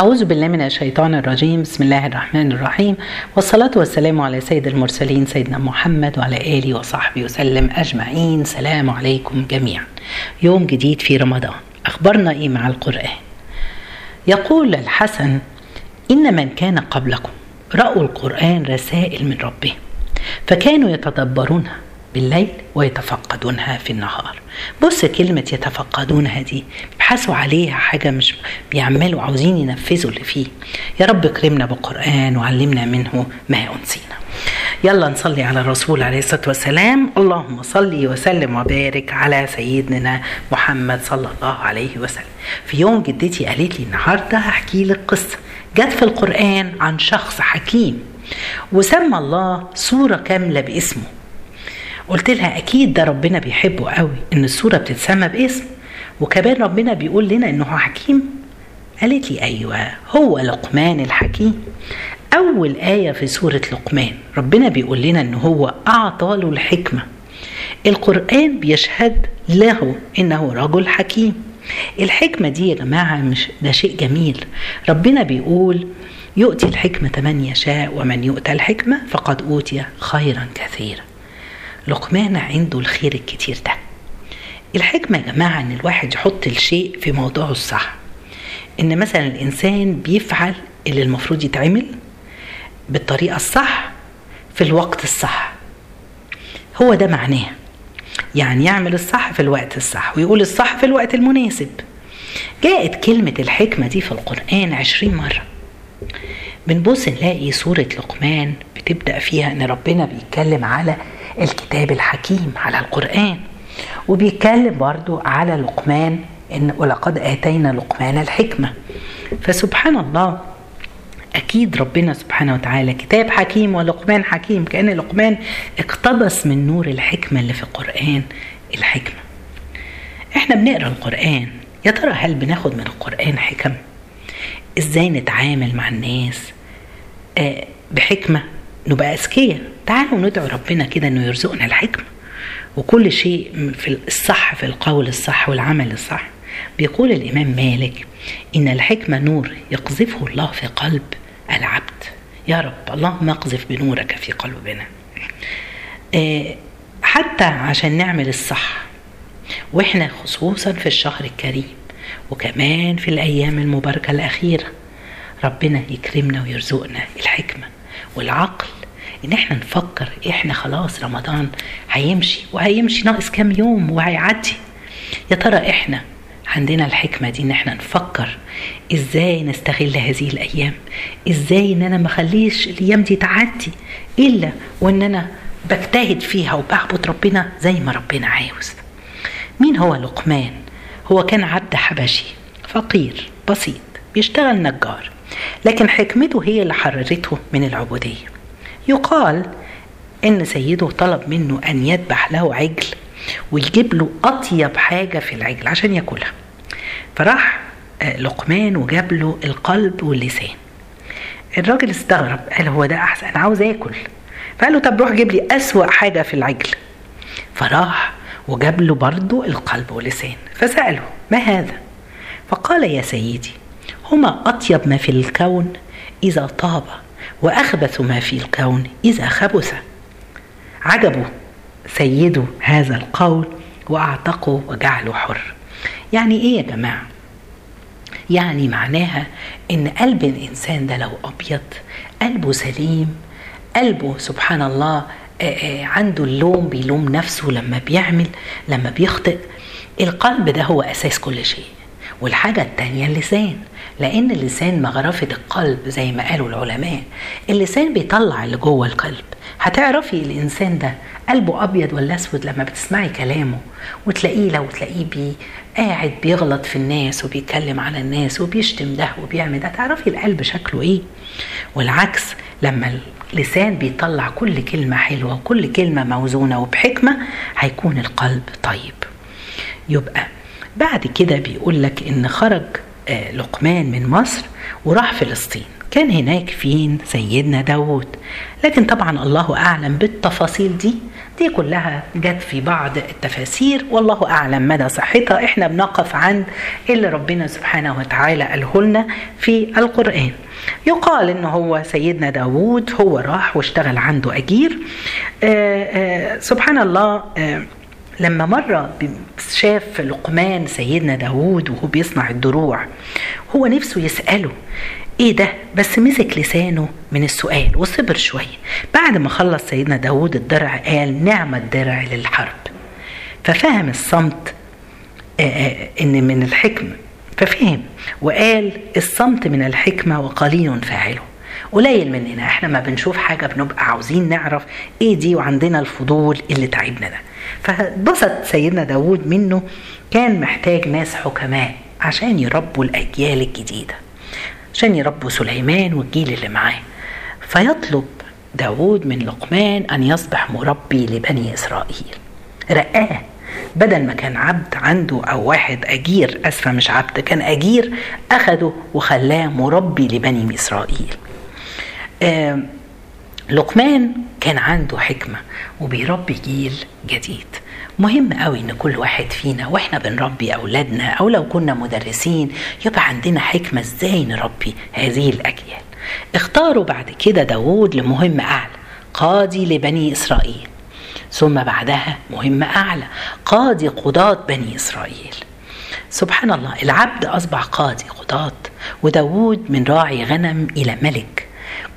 أعوذ بالله من الشيطان الرجيم. بسم الله الرحمن الرحيم. والصلاة والسلام على سيد المرسلين سيدنا محمد وعلى آله وصحبه وسلم أجمعين. سلام عليكم جميعا. يوم جديد في رمضان. أخبرنا إيه مع القرآن؟ يقول الحسن إن من كان قبلكم رأوا القرآن رسائل من ربهم فكانوا يتدبرونها. بالليل ويتفقدونها في النهار. بص كلمة يتفقدونها دي بيبحثوا عليها حاجة مش بيعملوا عاوزين ينفذوا اللي فيه. يا رب اكرمنا بالقرآن وعلمنا منه ما أنسينا. يلا نصلي على الرسول عليه الصلاة والسلام. اللهم صل وسلم وبارك على سيدنا محمد صلى الله عليه وسلم. في يوم جدتي قالت لي النهاردة هحكي لك قصة. جت في القرآن عن شخص حكيم وسمى الله سورة كاملة باسمه. قلت لها أكيد ده ربنا بيحبه قوي إن السوره بتتسمى باسم. وكمان ربنا بيقول لنا إنه حكيم. قالت لي أيوه هو لقمان الحكيم. أول آية في سورة لقمان ربنا بيقول لنا ان هو أعطى له الحكمة. القرآن بيشهد له إنه رجل حكيم. الحكمة دي يا جماعة مش ده شيء جميل. ربنا بيقول يؤتي الحكمة من يشاء ومن يؤتى الحكمة فقد أوتي خيرا كثيرا. لقمان عنده الخير الكتير ده. الحكمة يا جماعة إن الواحد يحط الشيء في موضوعه الصح. إن مثلا الإنسان بيفعل اللي المفروض يتعمل بالطريقة الصح في الوقت الصح. هو ده معناه. يعني يعمل الصح في الوقت الصح ويقول الصح في الوقت المناسب. جاءت كلمة الحكمة دي في القرآن عشرين مرة. بنبص نلاقي سورة لقمان بتبدأ فيها إن ربنا بيتكلم على الكتاب الحكيم على القرآن. وبيتكلم برضو على لقمان إن ولقد آتينا لقمان الحكمة. فسبحان الله أكيد ربنا سبحانه وتعالى كتاب حكيم ولقمان حكيم كأن لقمان اقتبس من نور الحكمة اللي في القرآن الحكمة. إحنا بنقرأ القرآن يا ترى هل بناخد من القرآن حكم؟ إزاي نتعامل مع الناس؟ آه بحكمة؟ نبقى أذكياء تعالوا ندعو ربنا كده إنه يرزقنا الحكمة. وكل شيء في الصح في القول الصح والعمل الصح. بيقول الإمام مالك إن الحكمة نور يقذفه الله في قلب العبد. يا رب اللهم اقذف بنورك في قلوبنا حتى عشان نعمل الصح وإحنا خصوصا في الشهر الكريم وكمان في الأيام المباركة الأخيرة ربنا يكرمنا ويرزقنا الحكمة. والعقل إن إحنا نفكر إحنا خلاص رمضان هيمشي وهيمشي ناقص كام يوم وهيعدي. يا ترى إحنا عندنا الحكمة دي إن إحنا نفكر إزاي نستغل هذه الأيام؟ إزاي إن أنا ما أخليش الأيام دي تعدي؟ إلا وإن أنا بجتهد فيها وبعبد ربنا زي ما ربنا عاوز. مين هو لقمان؟ هو كان عبد حبشي فقير بسيط بيشتغل نجار. لكن حكمته هي اللي حررته من العبودية. يقال إن سيده طلب منه أن يذبح له عجل ويجيب له أطيب حاجة في العجل عشان ياكلها. فراح لقمان وجاب له القلب واللسان. الراجل استغرب قال هو ده أحسن أنا عاوز آكل. فقال له طب روح جيب لي أسوأ حاجة في العجل. فراح وجاب له برضه القلب واللسان فسأله ما هذا؟ فقال يا سيدي هما أطيب ما في الكون إذا طاب وأخبث ما في الكون إذا خبث. عجبه سيده هذا القول وأعتقه وجعله حر. يعني إيه يا جماعة؟ يعني معناها إن قلب الإنسان ده لو أبيض قلبه سليم قلبه سبحان الله عنده اللوم بيلوم نفسه لما بيعمل لما بيخطئ. القلب ده هو أساس كل شيء. والحاجة التانية اللسان. لأن اللسان مغرفة القلب زي ما قالوا العلماء. اللسان بيطلع اللي جوه القلب. هتعرفي الإنسان ده قلبه أبيض ولا أسود لما بتسمعي كلامه وتلاقيه لو تلاقيه بي قاعد بيغلط في الناس وبيتكلم على الناس وبيشتم ده وبيعمل ده تعرفي القلب شكله إيه؟ والعكس لما اللسان بيطلع كل كلمة حلوة وكل كلمة موزونة وبحكمة هيكون القلب طيب. يبقى بعد كده بيقول لك إن خرج لقمان من مصر وراح فلسطين. كان هناك فين سيدنا داود لكن طبعا الله أعلم بالتفاصيل دي. دي كلها جت في بعض التفاسير. والله أعلم مدى صحتها. إحنا بنقف عند اللي ربنا سبحانه وتعالى قاله لنا في القرآن. يقال إن هو سيدنا داوود هو راح واشتغل عنده أجير. آآ آآ سبحان الله آآ لما مرة شاف لقمان سيدنا داوود وهو بيصنع الدروع هو نفسه يسأله إيه ده؟ بس مسك لسانه من السؤال وصبر شوية. بعد ما خلص سيدنا داوود الدرع قال نعم الدرع للحرب. ففهم الصمت إن من الحكمة ففهم وقال الصمت من الحكمة وقليل فاعله. قليل مننا إحنا ما بنشوف حاجة بنبقى عاوزين نعرف إيه دي وعندنا الفضول اللي تعبنا ده. فبسط سيدنا داود منه كان محتاج ناس حكماء عشان يربوا الأجيال الجديدة عشان يربوا سليمان والجيل اللي معاه. فيطلب داود من لقمان أن يصبح مربي لبني إسرائيل. رقاه بدل ما كان عبد عنده أو واحد أجير أسفة مش عبد كان أجير أخده وخلاه مربي لبني إسرائيل. آه لقمان كان عنده حكمة وبيربي جيل جديد. مهم قوي إن كل واحد فينا وإحنا بنربي أولادنا أو لو كنا مدرسين يبقى عندنا حكمة إزاي نربي هذه الأجيال. اختاروا بعد كده داوود لمهمة أعلى قاضي لبني إسرائيل. ثم بعدها مهمة أعلى قاضي قضاة بني إسرائيل. سبحان الله العبد أصبح قاضي قضاة وداوود من راعي غنم إلى ملك.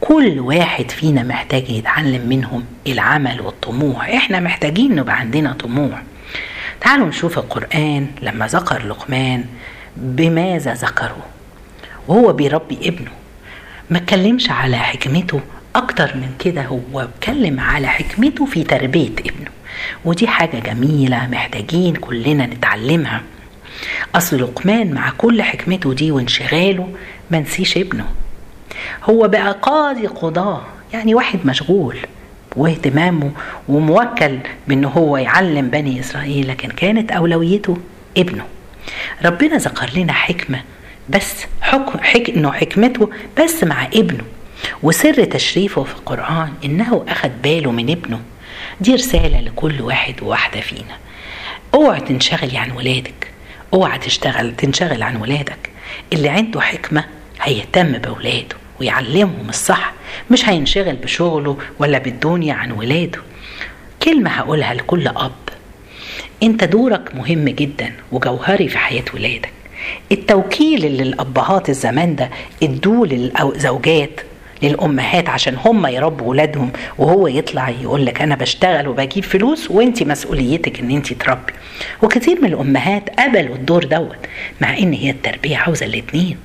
كل واحد فينا محتاج يتعلم منهم العمل والطموح. إحنا محتاجين نبقى عندنا طموح. تعالوا نشوف القرآن لما ذكر لقمان بماذا ذكره. وهو بيربي ابنه. ما اتكلمش على حكمته أكتر من كده هو اتكلم على حكمته في تربية ابنه. ودي حاجة جميلة محتاجين كلنا نتعلمها. أصل لقمان مع كل حكمته دي وانشغاله ما نسيش ابنه. هو بقى قاضي قضاة يعني واحد مشغول واهتمامه وموكل بأنه هو يعلم بني إسرائيل لكن كانت أولويته ابنه. ربنا ذكر لنا حكمة بس حكم حك إنه حكمته بس مع ابنه. وسر تشريفه في القرآن إنه أخذ باله من ابنه. دي رسالة لكل واحد وواحدة فينا. أوعى تنشغلي عن ولادك. أوعى تشتغل تنشغل عن ولادك. اللي عنده حكمة هيهتم بولاده. ويعلمهم الصح. مش هينشغل بشغله ولا بالدنيا عن ولاده. كلمة هقولها لكل أب. أنت دورك مهم جدا وجوهري في حياة ولادك. التوكيل اللي الأبهات الزمان ده ادوه للزوجات للأمهات عشان هم يربوا ولادهم وهو يطلع يقول لك أنا بشتغل وبجيب فلوس وأنت مسؤوليتك إن أنت تربي. وكتير من الأمهات قبلوا الدور دوت مع إن هي التربية عاوزة الاتنين.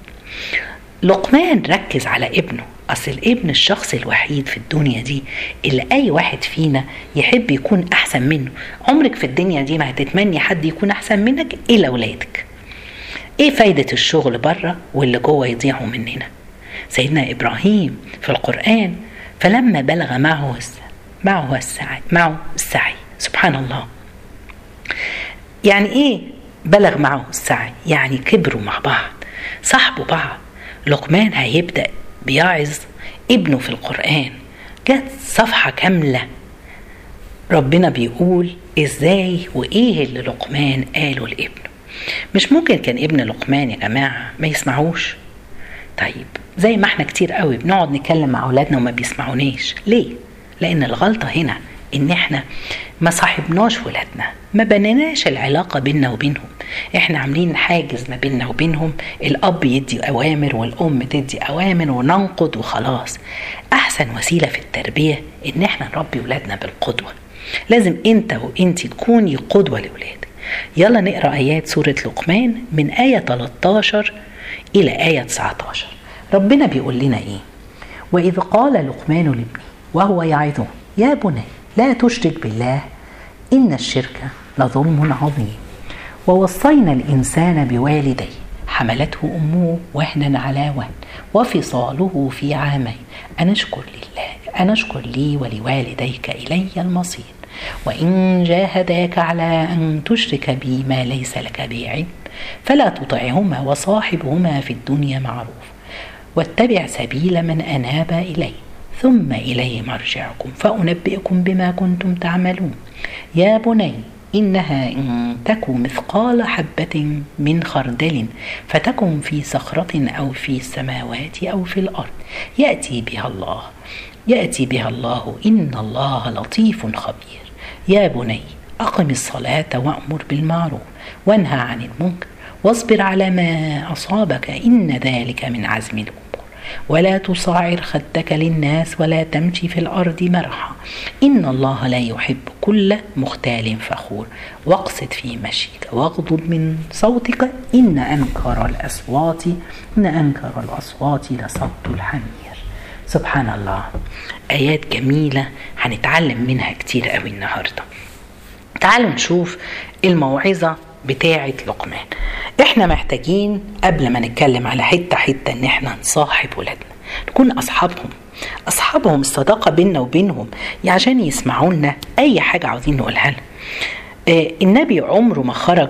لقمان ركز على ابنه. أصل الابن الشخص الوحيد في الدنيا دي اللي أي واحد فينا يحب يكون أحسن منه. عمرك في الدنيا دي ما هتتمني حد يكون أحسن منك إلا اولادك إيه فايدة الشغل بره واللي جوه يضيعوا مننا؟ سيدنا إبراهيم في القرآن فلما بلغ معه معه السعي معه السعي. سبحان الله. يعني إيه بلغ معه السعي؟ يعني كبروا مع بعض صاحبوا بعض. لقمان هيبدأ بيعظ ابنه في القرآن. جت صفحة كاملة. ربنا بيقول إزاي وإيه اللي لقمان قاله لابنه. مش ممكن كان ابن لقمان يا جماعة ما يسمعوش. طيب زي ما إحنا كتير قوي بنقعد نتكلم مع أولادنا وما بيسمعوناش ليه؟ لأن الغلطة هنا إن إحنا ما صاحبناش ولادنا ما بنيناش العلاقة بيننا وبينهم. إحنا عاملين حاجز ما بيننا وبينهم الأب يدي أوامر والأم تدي أوامر وننقض وخلاص. أحسن وسيلة في التربية إن إحنا نربي ولادنا بالقدوة. لازم أنت وانت تكوني قدوة لولادك يلا نقرأ آيات سورة لقمان من آية 13 إلى آية 19 ربنا بيقول لنا إيه؟ وإذ قال لقمان لابنه وهو يعظه يا بني لا تشرك بالله إن الشرك لظلم عظيم. ووصينا الإنسان بوالديه حملته أمه وهنا على وهن وفصاله في عامين. أن اشكر لله أن اشكر لي ولوالديك إلي المصير. وإن جاهداك على أن تشرك بي ما ليس لك به علم فلا تطعهما وصاحبهما في الدنيا معروف. واتبع سبيل من أناب إلي ثم إلي مرجعكم فأنبئكم بما كنتم تعملون. يا بني إنها إن تك مثقال حبة من خردل فتكن في صخرة أو في السماوات أو في الأرض. يأتي بها الله يأتي بها الله إن الله لطيف خبير. يا بني أقم الصلاة وأمر بالمعروف وانهى عن المنكر واصبر على ما أصابك إن ذلك من عزم الأمور. ولا تصعر خدك للناس ولا تمشي في الأرض مرحا. إن الله لا يحب كل مختال فخور. واقصد في مشيك واغضض من صوتك. إن أنكر الأصوات. إن أنكر الأصوات لصوت الحمير. سبحان الله. آيات جميلة. هنتعلم منها كتير قوي النهاردة. تعالوا نشوف الموعظة بتاعة لقمان. إحنا محتاجين قبل ما نتكلم على حتة حتة إن إحنا نصاحب ولادنا نكون أصحابهم أصحابهم الصداقة بيننا وبينهم عشان يسمعوا لنا أي حاجة عاوزين نقولها لهم. آه النبي عمره ما خرج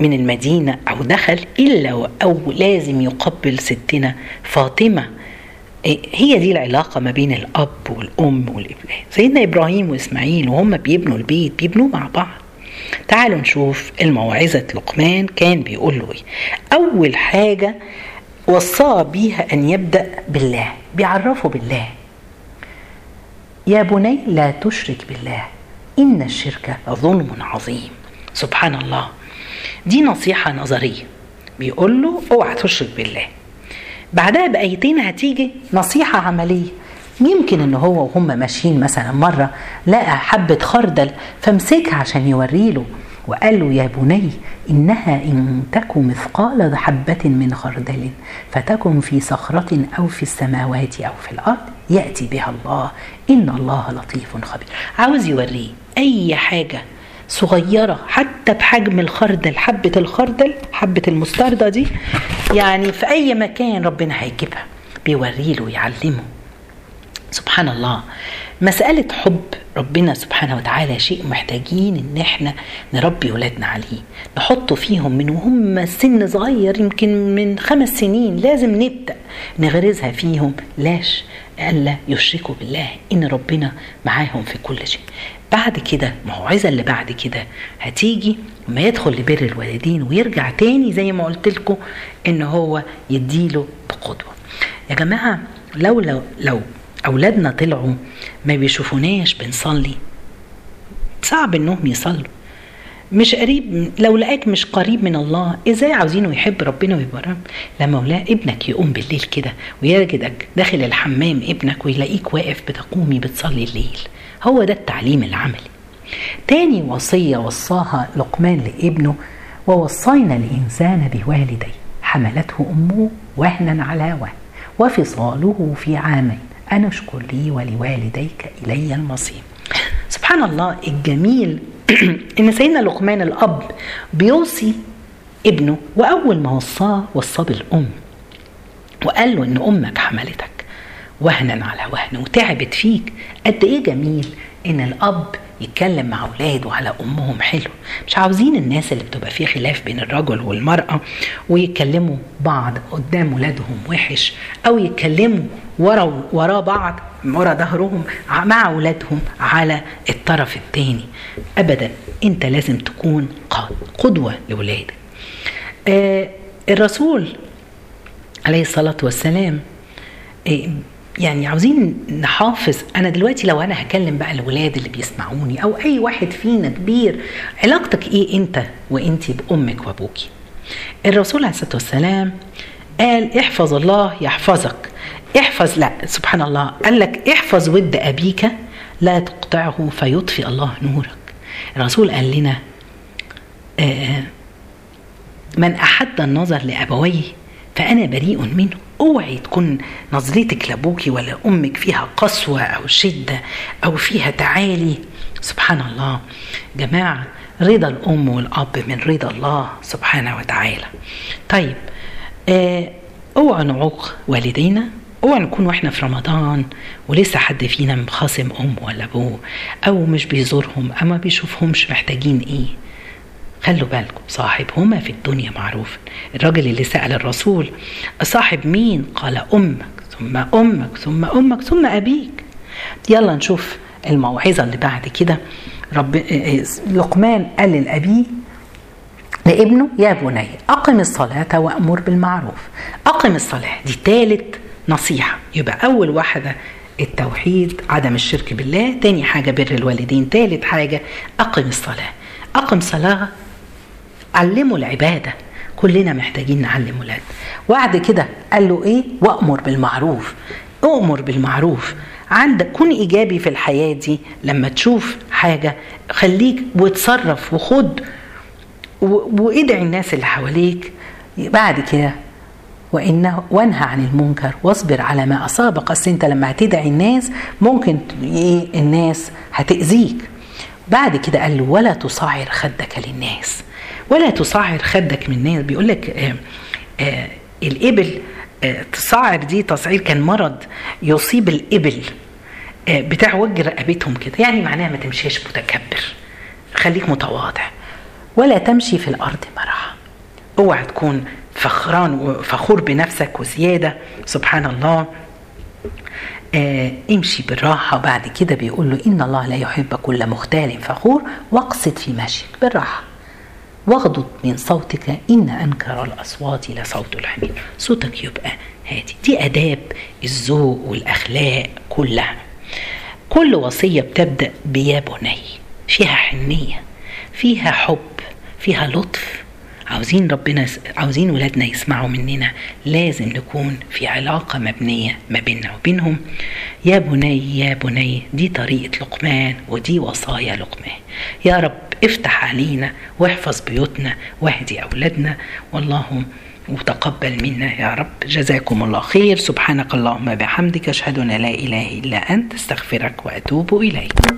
من المدينة أو دخل إلا أو لازم يقبل ستنا فاطمة. هي دي العلاقة ما بين الأب والأم والابناء سيدنا إبراهيم وإسماعيل وهم بيبنوا البيت بيبنوه مع بعض. تعالوا نشوف الموعظة لقمان كان بيقول له إيه. أول حاجة وصاه بيها أن يبدأ بالله بيعرفه بالله. يا بني لا تشرك بالله إن الشرك ظلم عظيم. سبحان الله. دي نصيحة نظرية. بيقول له أوعى تشرك بالله. بعدها بآيتين هتيجي نصيحة عملية. يمكن إن هو وهم ماشيين مثلا مرة لقى حبة خردل فمسكها عشان يوريله وقال له يا بني إنها إن تك مثقال حبة من خردل فتكن في صخرة أو في السماوات أو في الأرض يأتي بها الله. إن الله لطيف خبير. عاوز يوريه أي حاجة صغيرة حتى بحجم الخردل حبة الخردل حبة المستردة دي يعني في أي مكان ربنا هيجيبها بيوريله ويعلمه سبحان الله مسألة حب ربنا سبحانه وتعالى شيء محتاجين إن إحنا نربي ولادنا عليه. نحطه فيهم من وهم سن صغير يمكن من خمس سنين لازم نبدأ نغرزها فيهم. لاش؟ ألا يشركوا بالله إن ربنا معاهم في كل شيء. بعد كده موعظة اللي بعد كده هتيجي ما يدخل لبر الوالدين ويرجع تاني زي ما قلت لكم إن هو يديله بقدوة. يا جماعة لو لو لو أولادنا طلعوا ما بيشوفوناش بنصلي. صعب إنهم يصلوا. مش قريب لو لقاك مش قريب من الله إزاي عاوزينه يحب ربنا ويبقى لما لا ابنك يقوم بالليل كده ويجدك داخل الحمام ابنك ويلاقيك واقف بتقومي بتصلي الليل. هو ده التعليم العملي. تاني وصية وصاها لقمان لابنه ووصينا الإنسان بوالديه حملته أمه وهنا على وهن وفصاله في عامين. أن اشكر لي ولوالديك إلي المصير. سبحان الله الجميل إن سيدنا لقمان الأب بيوصي ابنه وأول ما وصاه وصاه بالأم وقال له إن أمك حملتك وهنا على وهن وتعبت فيك قد إيه جميل إن الأب يتكلم مع اولاده على أمهم حلو. مش عاوزين الناس اللي بتبقى فيه خلاف بين الرجل والمرأة ويتكلموا بعض قدام ولادهم وحش أو يتكلموا ورا ورا بعض ورا ظهرهم مع أولادهم على الطرف الثاني ابدا أنت لازم تكون قدوة لأولادك. آه الرسول عليه الصلاة والسلام آه يعني عاوزين نحافظ. أنا دلوقتي لو أنا هكلم بقى الولاد اللي بيسمعوني أو أي واحد فينا كبير علاقتك إيه أنت وأنت بأمك وأبوكي؟ الرسول عليه الصلاة والسلام قال احفظ الله يحفظك. احفظ لا سبحان الله. قال لك احفظ ود أبيك لا تقطعه فيطفئ الله نورك. الرسول قال لنا آه من احد النظر لأبويه فأنا بريء منه. أوعي تكون نظرتك لابوكي ولا أمك فيها قسوة أو شدة أو فيها تعالي. سبحان الله. جماعة رضا الأم والأب من رضا الله سبحانه وتعالى. طيب آه أوعى نعوق والدينا. أوعى نكون وإحنا في رمضان ولسه حد فينا مخاصم أم ولا ابوه أو مش بيزورهم أو ما بيشوفهمش محتاجين إيه. خلوا بالكم صاحبهما في الدنيا معروف. الراجل اللي سأل الرسول صاحب مين؟ قال أمك. ثم أمك ثم أمك ثم أبيك. يلا نشوف الموعظة اللي بعد كده. رب لقمان قال لابيه لابنه يا بني أقم الصلاة وأمر بالمعروف. أقم الصلاة دي ثالث نصيحة. يبقى أول واحدة التوحيد عدم الشرك بالله. تاني حاجة بر الوالدين. ثالث حاجة أقم الصلاة. أقم صلاة علموا العبادة. كلنا محتاجين نعلم ولاد. وبعد كده قال له إيه؟ وأمر بالمعروف. اؤمر بالمعروف. عندك كن إيجابي في الحياة دي لما تشوف حاجة خليك وتصرف وخد وادعي الناس اللي حواليك. بعد كده وانه وانهى عن المنكر. واصبر على ما أصابك. أصل أنت لما هتدعي الناس ممكن إيه؟ الناس هتأذيك. بعد كده قال له ولا تصعر خدك للناس. ولا تصعر خدك من الناس بيقول لك آه آه الإبل آه تصعر دي تصعير كان مرض يصيب الإبل آه بتعوج رقبتهم كده. يعني معناها ما تمشيش متكبر. خليك متواضع. ولا تمشي في الأرض مرحا. اوعى تكون فخران وفخور بنفسك وزيادة. سبحان الله. آه امشي بالراحة. بعد كده بيقول له إن الله لا يحب كل مختال فخور. واقصد في مشيك بالراحة. واغضض من صوتك إن أنكر الأصوات لصوت الحمير. صوتك يبقى هادي. دي آداب الذوق والأخلاق كلها. كل وصية بتبدأ بيا بني. فيها حنية فيها حب فيها لطف عاوزين ربنا عاوزين ولادنا يسمعوا مننا. لازم نكون في علاقة مبنية ما بيننا وبينهم. يا بني يا بني دي طريقة لقمان ودي وصايا لقمان. يا رب افتح علينا واحفظ بيوتنا واهدي أولادنا. والله وتقبل منا يا رب. جزاكم الله خير. سبحانك اللهم بحمدك. أشهد أن لا إله إلا أنت. أستغفرك وأتوب إليك.